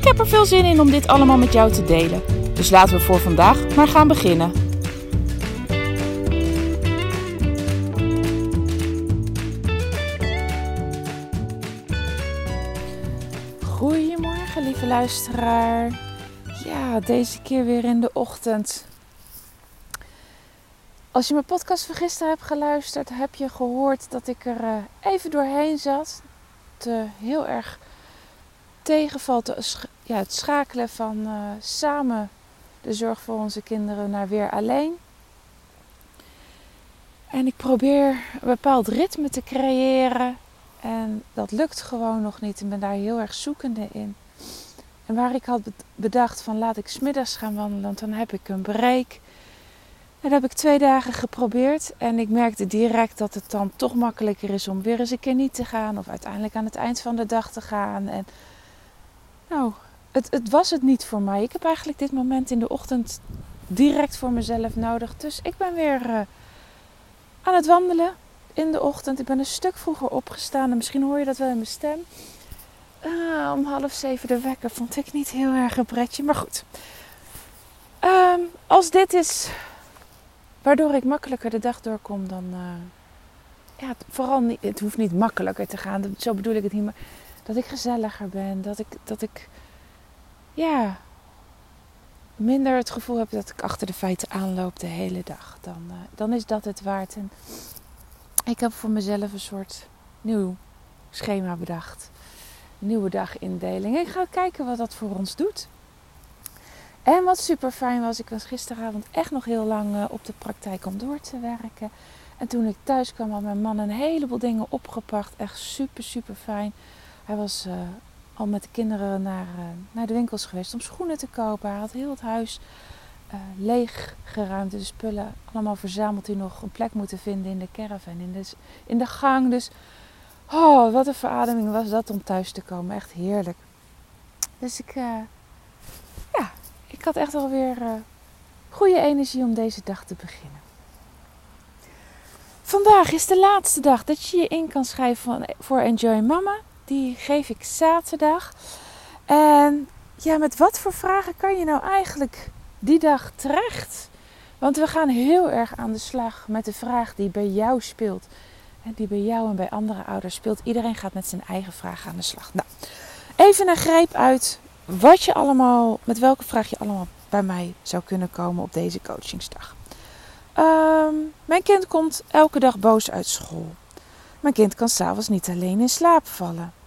Ik heb er veel zin in om dit allemaal met jou te delen. Dus laten we voor vandaag maar gaan beginnen. Goedemorgen, lieve luisteraar. Ja, deze keer weer in de ochtend. Als je mijn podcast van gisteren hebt geluisterd, heb je gehoord dat ik er eh, even doorheen zat. Te heel erg tegenvalt ja, het schakelen van uh, samen de zorg voor onze kinderen naar weer alleen. En ik probeer een bepaald ritme te creëren. En dat lukt gewoon nog niet. Ik ben daar heel erg zoekende in. En waar ik had bedacht van laat ik smiddags gaan wandelen, want dan heb ik een break. En dat heb ik twee dagen geprobeerd. En ik merkte direct dat het dan toch makkelijker is om weer eens een keer niet te gaan. Of uiteindelijk aan het eind van de dag te gaan. En nou, het, het was het niet voor mij. Ik heb eigenlijk dit moment in de ochtend direct voor mezelf nodig. Dus ik ben weer uh, aan het wandelen in de ochtend. Ik ben een stuk vroeger opgestaan. En misschien hoor je dat wel in mijn stem. Uh, om half zeven de wekker vond ik niet heel erg een pretje. Maar goed. Um, als dit is waardoor ik makkelijker de dag doorkom, dan. Uh, ja, vooral niet, het hoeft niet makkelijker te gaan. Zo bedoel ik het niet. Maar dat ik gezelliger ben. Dat ik, dat ik ja, minder het gevoel heb dat ik achter de feiten aanloop de hele dag. Dan, uh, dan is dat het waard. En ik heb voor mezelf een soort nieuw schema bedacht. Nieuwe dagindeling. Ik ga kijken wat dat voor ons doet. En wat super fijn was, ik was gisteravond echt nog heel lang uh, op de praktijk om door te werken. En toen ik thuis kwam, had mijn man een heleboel dingen opgepakt. Echt super, super fijn. Hij was uh, al met de kinderen naar, uh, naar de winkels geweest om schoenen te kopen. Hij had heel het huis uh, leeg geruimd. De spullen allemaal verzameld die nog een plek moeten vinden in de caravan, in de, in de gang. Dus oh, wat een verademing was dat om thuis te komen. Echt heerlijk. Dus ik, ja, ik had echt alweer goede energie om deze dag te beginnen. Vandaag is de laatste dag dat je je in kan schrijven voor Enjoy Mama die geef ik zaterdag. En ja, met wat voor vragen kan je nou eigenlijk die dag terecht? Want we gaan heel erg aan de slag met de vraag die bij jou speelt. En die bij jou en bij andere ouders speelt. Iedereen gaat met zijn eigen vraag aan de slag. Nou, even een greep uit wat je allemaal, met welke vraag je allemaal bij mij zou kunnen komen op deze coachingsdag. Um, mijn kind komt elke dag boos uit school. Mijn kind kan s'avonds niet alleen in slaap vallen.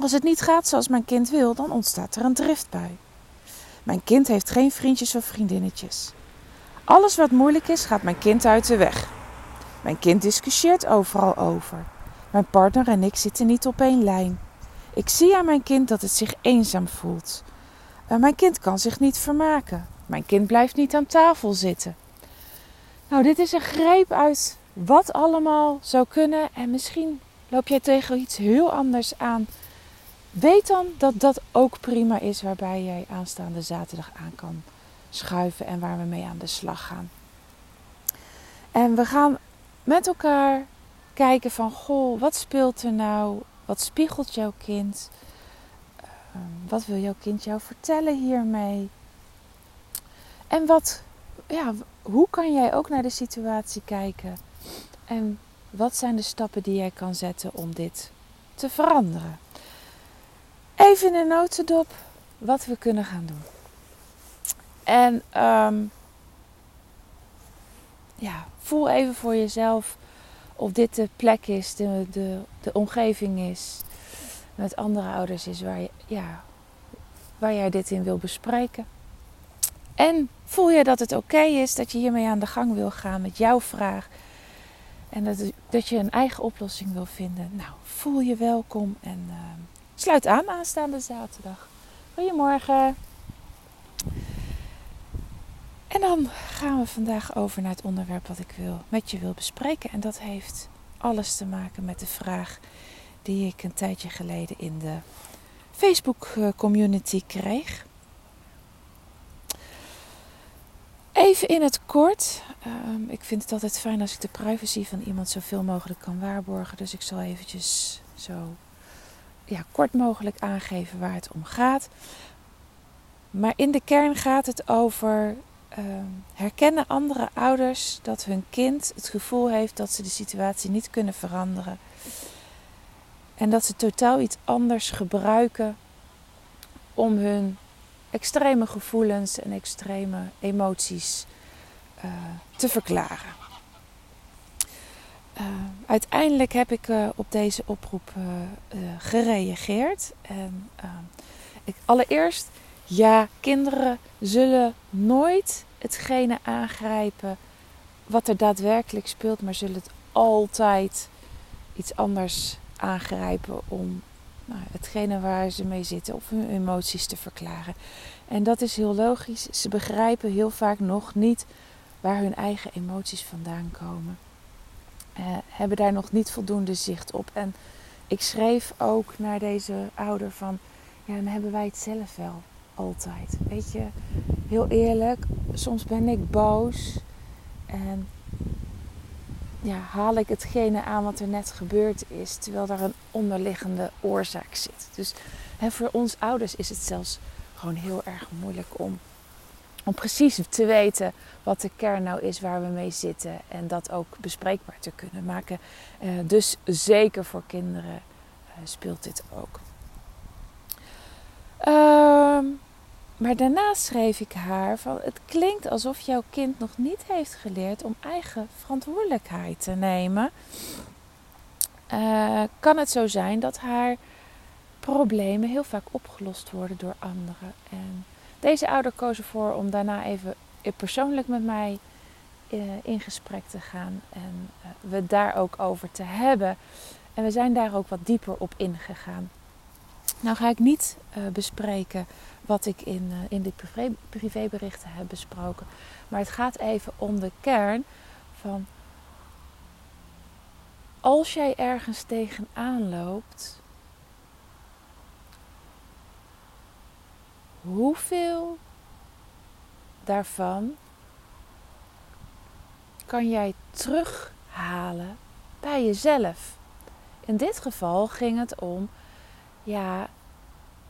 Als het niet gaat zoals mijn kind wil, dan ontstaat er een driftbui. Mijn kind heeft geen vriendjes of vriendinnetjes. Alles wat moeilijk is, gaat mijn kind uit de weg. Mijn kind discussieert overal over. Mijn partner en ik zitten niet op één lijn. Ik zie aan mijn kind dat het zich eenzaam voelt. Mijn kind kan zich niet vermaken. Mijn kind blijft niet aan tafel zitten. Nou, dit is een greep uit wat allemaal zou kunnen. En misschien loop jij tegen iets heel anders aan Weet dan dat dat ook prima is waarbij jij aanstaande zaterdag aan kan schuiven en waar we mee aan de slag gaan. En we gaan met elkaar kijken van, goh, wat speelt er nou? Wat spiegelt jouw kind? Ehm, wat wil jouw kind jou vertellen hiermee? En wat, ja, hoe kan jij ook naar de situatie kijken? En wat zijn de stappen die jij kan zetten om dit te veranderen? Even in een notendop wat we kunnen gaan doen. En um, ja, voel even voor jezelf of dit de plek is, de, de, de omgeving is, met andere ouders is waar, je, ja, waar jij dit in wil bespreken. En voel je dat het oké is dat je hiermee aan de gang wil gaan met jouw vraag. En dat, dat je een eigen oplossing wil vinden. Nou, voel je welkom en uh, Sluit aan aanstaande zaterdag. Goedemorgen. En dan gaan we vandaag over naar het onderwerp wat ik wil, met je wil bespreken. En dat heeft alles te maken met de vraag die ik een tijdje geleden in de Facebook eh, community kreeg. Even in het kort. Ehm, ik vind het altijd fijn als ik de privacy van iemand zoveel mogelijk kan waarborgen. Dus ik zal eventjes zo ja, kort mogelijk aangeven waar het om gaat. Maar in de kern gaat het over uh, herkennen andere ouders dat hun kind het gevoel heeft dat ze de situatie niet kunnen veranderen. En dat ze totaal iets anders gebruiken om hun extreme gevoelens en extreme emoties uh, te verklaren. Uh, uiteindelijk heb ik uh, op deze oproep gereageerd. En ik, allereerst, ja, kinderen zullen nooit hetgene aangrijpen wat er daadwerkelijk speelt, maar zullen het altijd iets anders aangrijpen om nou, hetgene waar ze mee zitten of hun emoties te verklaren. En dat is heel logisch. Ze begrijpen heel vaak nog niet waar hun eigen emoties vandaan komen. Uh, hebben daar nog niet voldoende zicht op. En ik schreef ook naar deze ouder van, ja, dan hebben wij het zelf wel altijd. Weet je, heel eerlijk, soms ben ik boos en ja, haal ik hetgene aan wat er net gebeurd is, terwijl daar een onderliggende oorzaak zit. Dus hè, voor ons ouders is het zelfs gewoon heel erg moeilijk om, om precies te weten wat de kern nou is waar we mee zitten en dat ook bespreekbaar te kunnen maken. Uh, dus zeker voor kinderen uh, speelt dit ook. Uh, maar daarna schreef ik haar van het klinkt alsof jouw kind nog niet heeft geleerd om eigen verantwoordelijkheid te nemen. Uh, kan het zo zijn dat haar problemen heel vaak opgelost worden door anderen. En deze ouder koos ervoor om daarna even persoonlijk met mij uh, in gesprek te gaan en uh, we daar ook over te hebben. En we zijn daar ook wat dieper op ingegaan. Nou ga ik niet bespreken wat ik in, in dit privé, privéberichten heb besproken. Maar het gaat even om de kern van als jij ergens tegenaan loopt, hoeveel daarvan kan jij terughalen bij jezelf? In dit geval ging het om ja,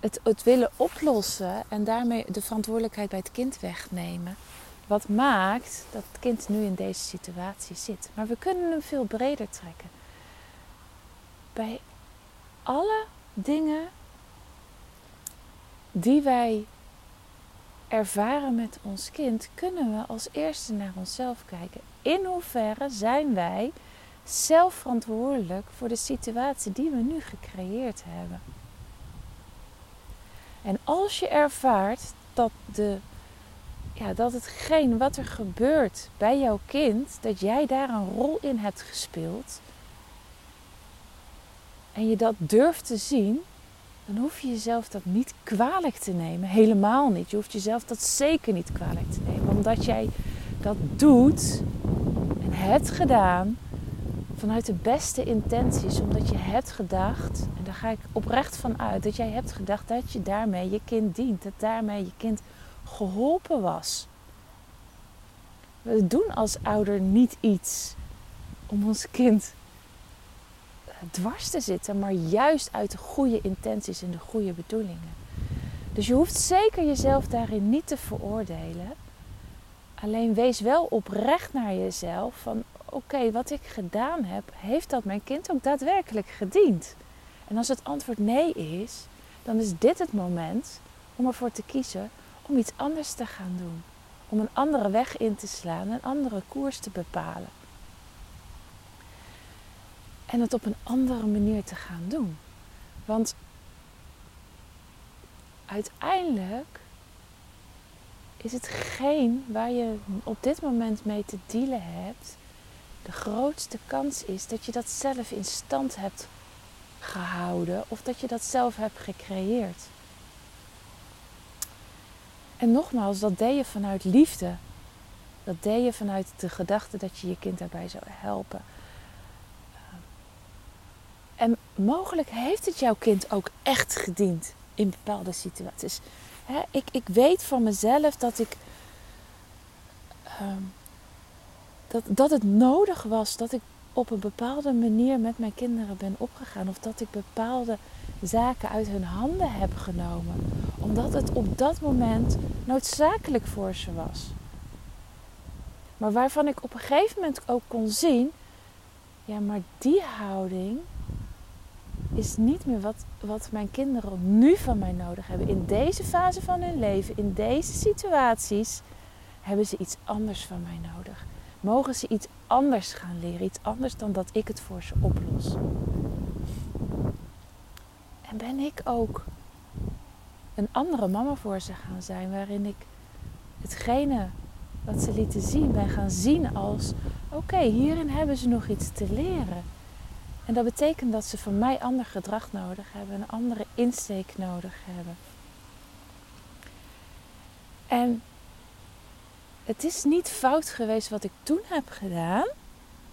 het, het willen oplossen en daarmee de verantwoordelijkheid bij het kind wegnemen. Wat maakt dat het kind nu in deze situatie zit. Maar we kunnen hem veel breder trekken. Bij alle dingen die wij ervaren met ons kind, kunnen we als eerste naar onszelf kijken. In hoeverre zijn wij zelf verantwoordelijk voor de situatie die we nu gecreëerd hebben? En als je ervaart dat, de, ja, dat hetgeen wat er gebeurt bij jouw kind, dat jij daar een rol in hebt gespeeld. En je dat durft te zien, dan hoef je jezelf dat niet kwalijk te nemen. Helemaal niet. Je hoeft jezelf dat zeker niet kwalijk te nemen. Omdat jij dat doet en hebt gedaan vanuit de beste intenties, omdat je hebt gedacht, en daar ga ik oprecht van uit, dat jij hebt gedacht dat je daarmee je kind dient, dat daarmee je kind geholpen was. We doen als ouder niet iets om ons kind dwars te zitten, maar juist uit de goede intenties en de goede bedoelingen. Dus je hoeft zeker jezelf daarin niet te veroordelen. Alleen wees wel oprecht naar jezelf van oké, wat ik gedaan heb, heeft dat mijn kind ook daadwerkelijk gediend? En als het antwoord nee is, dan is dit het moment om ervoor te kiezen om iets anders te gaan doen. Om een andere weg in te slaan, een andere koers te bepalen. En het op een andere manier te gaan doen. Want uiteindelijk is het geen waar je op dit moment mee te dealen hebt, de grootste kans is dat je dat zelf in stand hebt gehouden of dat je dat zelf hebt gecreëerd. En nogmaals, dat deed je vanuit liefde. Dat deed je vanuit de gedachte dat je je kind daarbij zou helpen. En mogelijk heeft het jouw kind ook echt gediend in bepaalde situaties. ik, ik weet van mezelf dat ik. Ehm, dat, dat het nodig was dat ik op een bepaalde manier met mijn kinderen ben opgegaan. Of dat ik bepaalde zaken uit hun handen heb genomen. Omdat het op dat moment noodzakelijk voor ze was. Maar waarvan ik op een gegeven moment ook kon zien. Ja, maar die houding is niet meer wat, wat mijn kinderen nu van mij nodig hebben. In deze fase van hun leven, in deze situaties, hebben ze iets anders van mij nodig. Mogen ze iets anders gaan leren, iets anders dan dat ik het voor ze oplos. En ben ik ook een andere mama voor ze gaan zijn, waarin ik hetgene wat ze lieten zien ben gaan zien als: oké, hierin hebben ze nog iets te leren. En dat betekent dat ze van mij ander gedrag nodig hebben, een andere insteek nodig hebben. En het is niet fout geweest wat ik toen heb gedaan.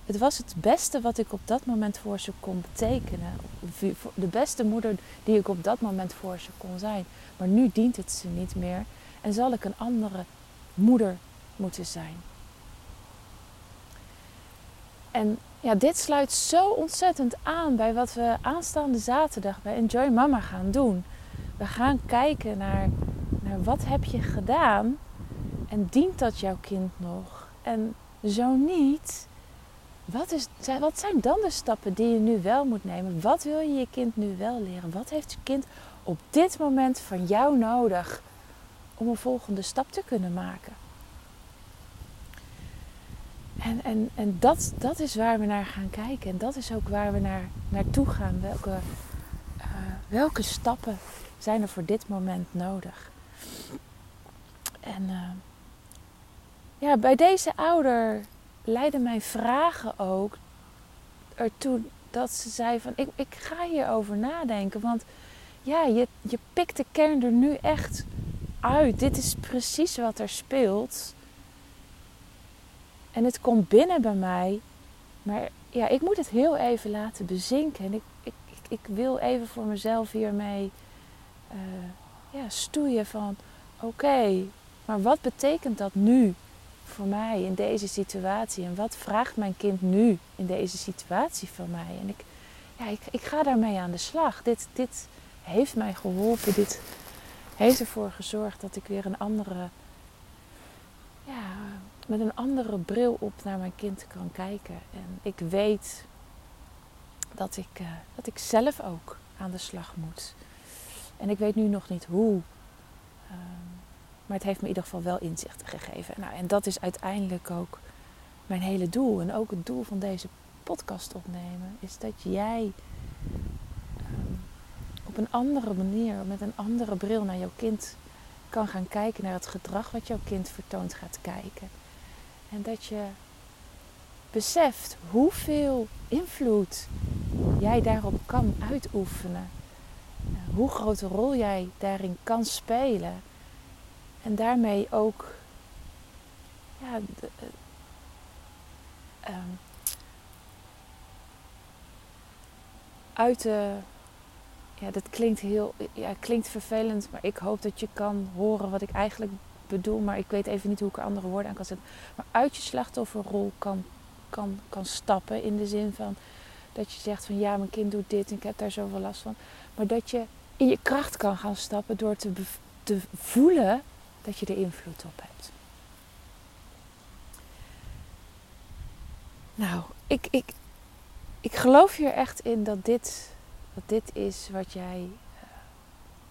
Het was het beste wat ik op dat moment voor ze kon betekenen. De beste moeder die ik op dat moment voor ze kon zijn. Maar nu dient het ze niet meer en zal ik een andere moeder moeten zijn. En ja, dit sluit zo ontzettend aan bij wat we aanstaande zaterdag bij Enjoy Mama gaan doen. We gaan kijken naar, naar wat heb je gedaan en dient dat jouw kind nog? En zo niet, wat, is, wat zijn dan de stappen die je nu wel moet nemen? Wat wil je je kind nu wel leren? Wat heeft je kind op dit moment van jou nodig om een volgende stap te kunnen maken? En, en, en dat, dat is waar we naar gaan kijken. En dat is ook waar we naar, naartoe gaan. Welke, uh, welke stappen zijn er voor dit moment nodig? En uh, ja, bij deze ouder leidden mijn vragen ook ertoe dat ze zei van ik, ik ga hierover nadenken. Want ja, je, je pikt de kern er nu echt uit. Dit is precies wat er speelt. En het komt binnen bij mij. Maar ja, ik moet het heel even laten bezinken. En ik, ik, ik wil even voor mezelf hiermee uh, ja, stoeien van... Oké, maar wat betekent dat nu voor mij in deze situatie? En wat vraagt mijn kind nu in deze situatie van mij? En ik, ja, ik, ik ga daarmee aan de slag. Dit, dit heeft mij geholpen. Dit heeft ervoor gezorgd dat ik weer een andere met een andere bril op naar mijn kind kan kijken. En ik weet dat ik, uh, dat ik zelf ook aan de slag moet. En ik weet nu nog niet hoe. Uh, maar het heeft me in ieder geval wel inzichten gegeven. Nou, en dat is uiteindelijk ook mijn hele doel. En ook het doel van deze podcast opnemen. Is dat jij um, op een andere manier, met een andere bril naar jouw kind kan gaan kijken. Naar het gedrag wat jouw kind vertoont gaat kijken. En dat je beseft hoeveel invloed jij daarop kan uitoefenen. Hoe grote rol jij daarin kan spelen. En daarmee ook ja, de, uh, uit de. Ja, dat klinkt heel. Ja, klinkt vervelend, maar ik hoop dat je kan horen wat ik eigenlijk bedoel, maar ik weet even niet hoe ik er andere woorden aan kan zetten. Maar uit je slachtofferrol kan, kan, kan stappen in de zin van dat je zegt van ja, mijn kind doet dit en ik heb daar zoveel last van. Maar dat je in je kracht kan gaan stappen door te, te voelen dat je er invloed op hebt. Nou, ik, ik, ik geloof hier echt in dat dit, dat dit is wat jij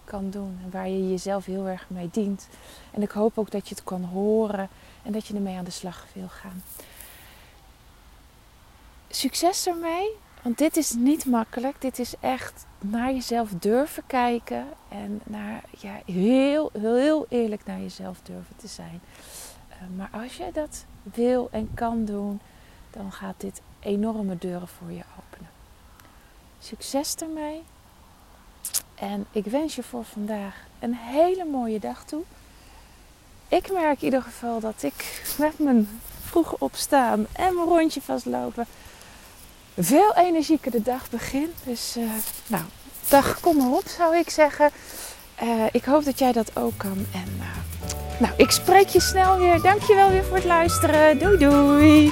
kan doen en waar je jezelf heel erg mee dient. En ik hoop ook dat je het kan horen en dat je ermee aan de slag wil gaan. Succes ermee, want dit is niet makkelijk. Dit is echt naar jezelf durven kijken en naar, ja, heel, heel, heel eerlijk naar jezelf durven te zijn. Eh, maar als je dat wil en kan doen, dan gaat dit enorme deuren voor je openen. Succes ermee. En ik wens je voor vandaag een hele mooie dag toe. ik merk in ieder geval dat ik met mijn vroeg opstaan en mijn rondje vastlopen veel energieker de dag begin. Dus uh, nou, dag kom maar op zou ik zeggen. Uh, ik hoop dat jij dat ook kan. En uh, nou, ik spreek je snel weer. Dankjewel weer voor het luisteren. Doei doei.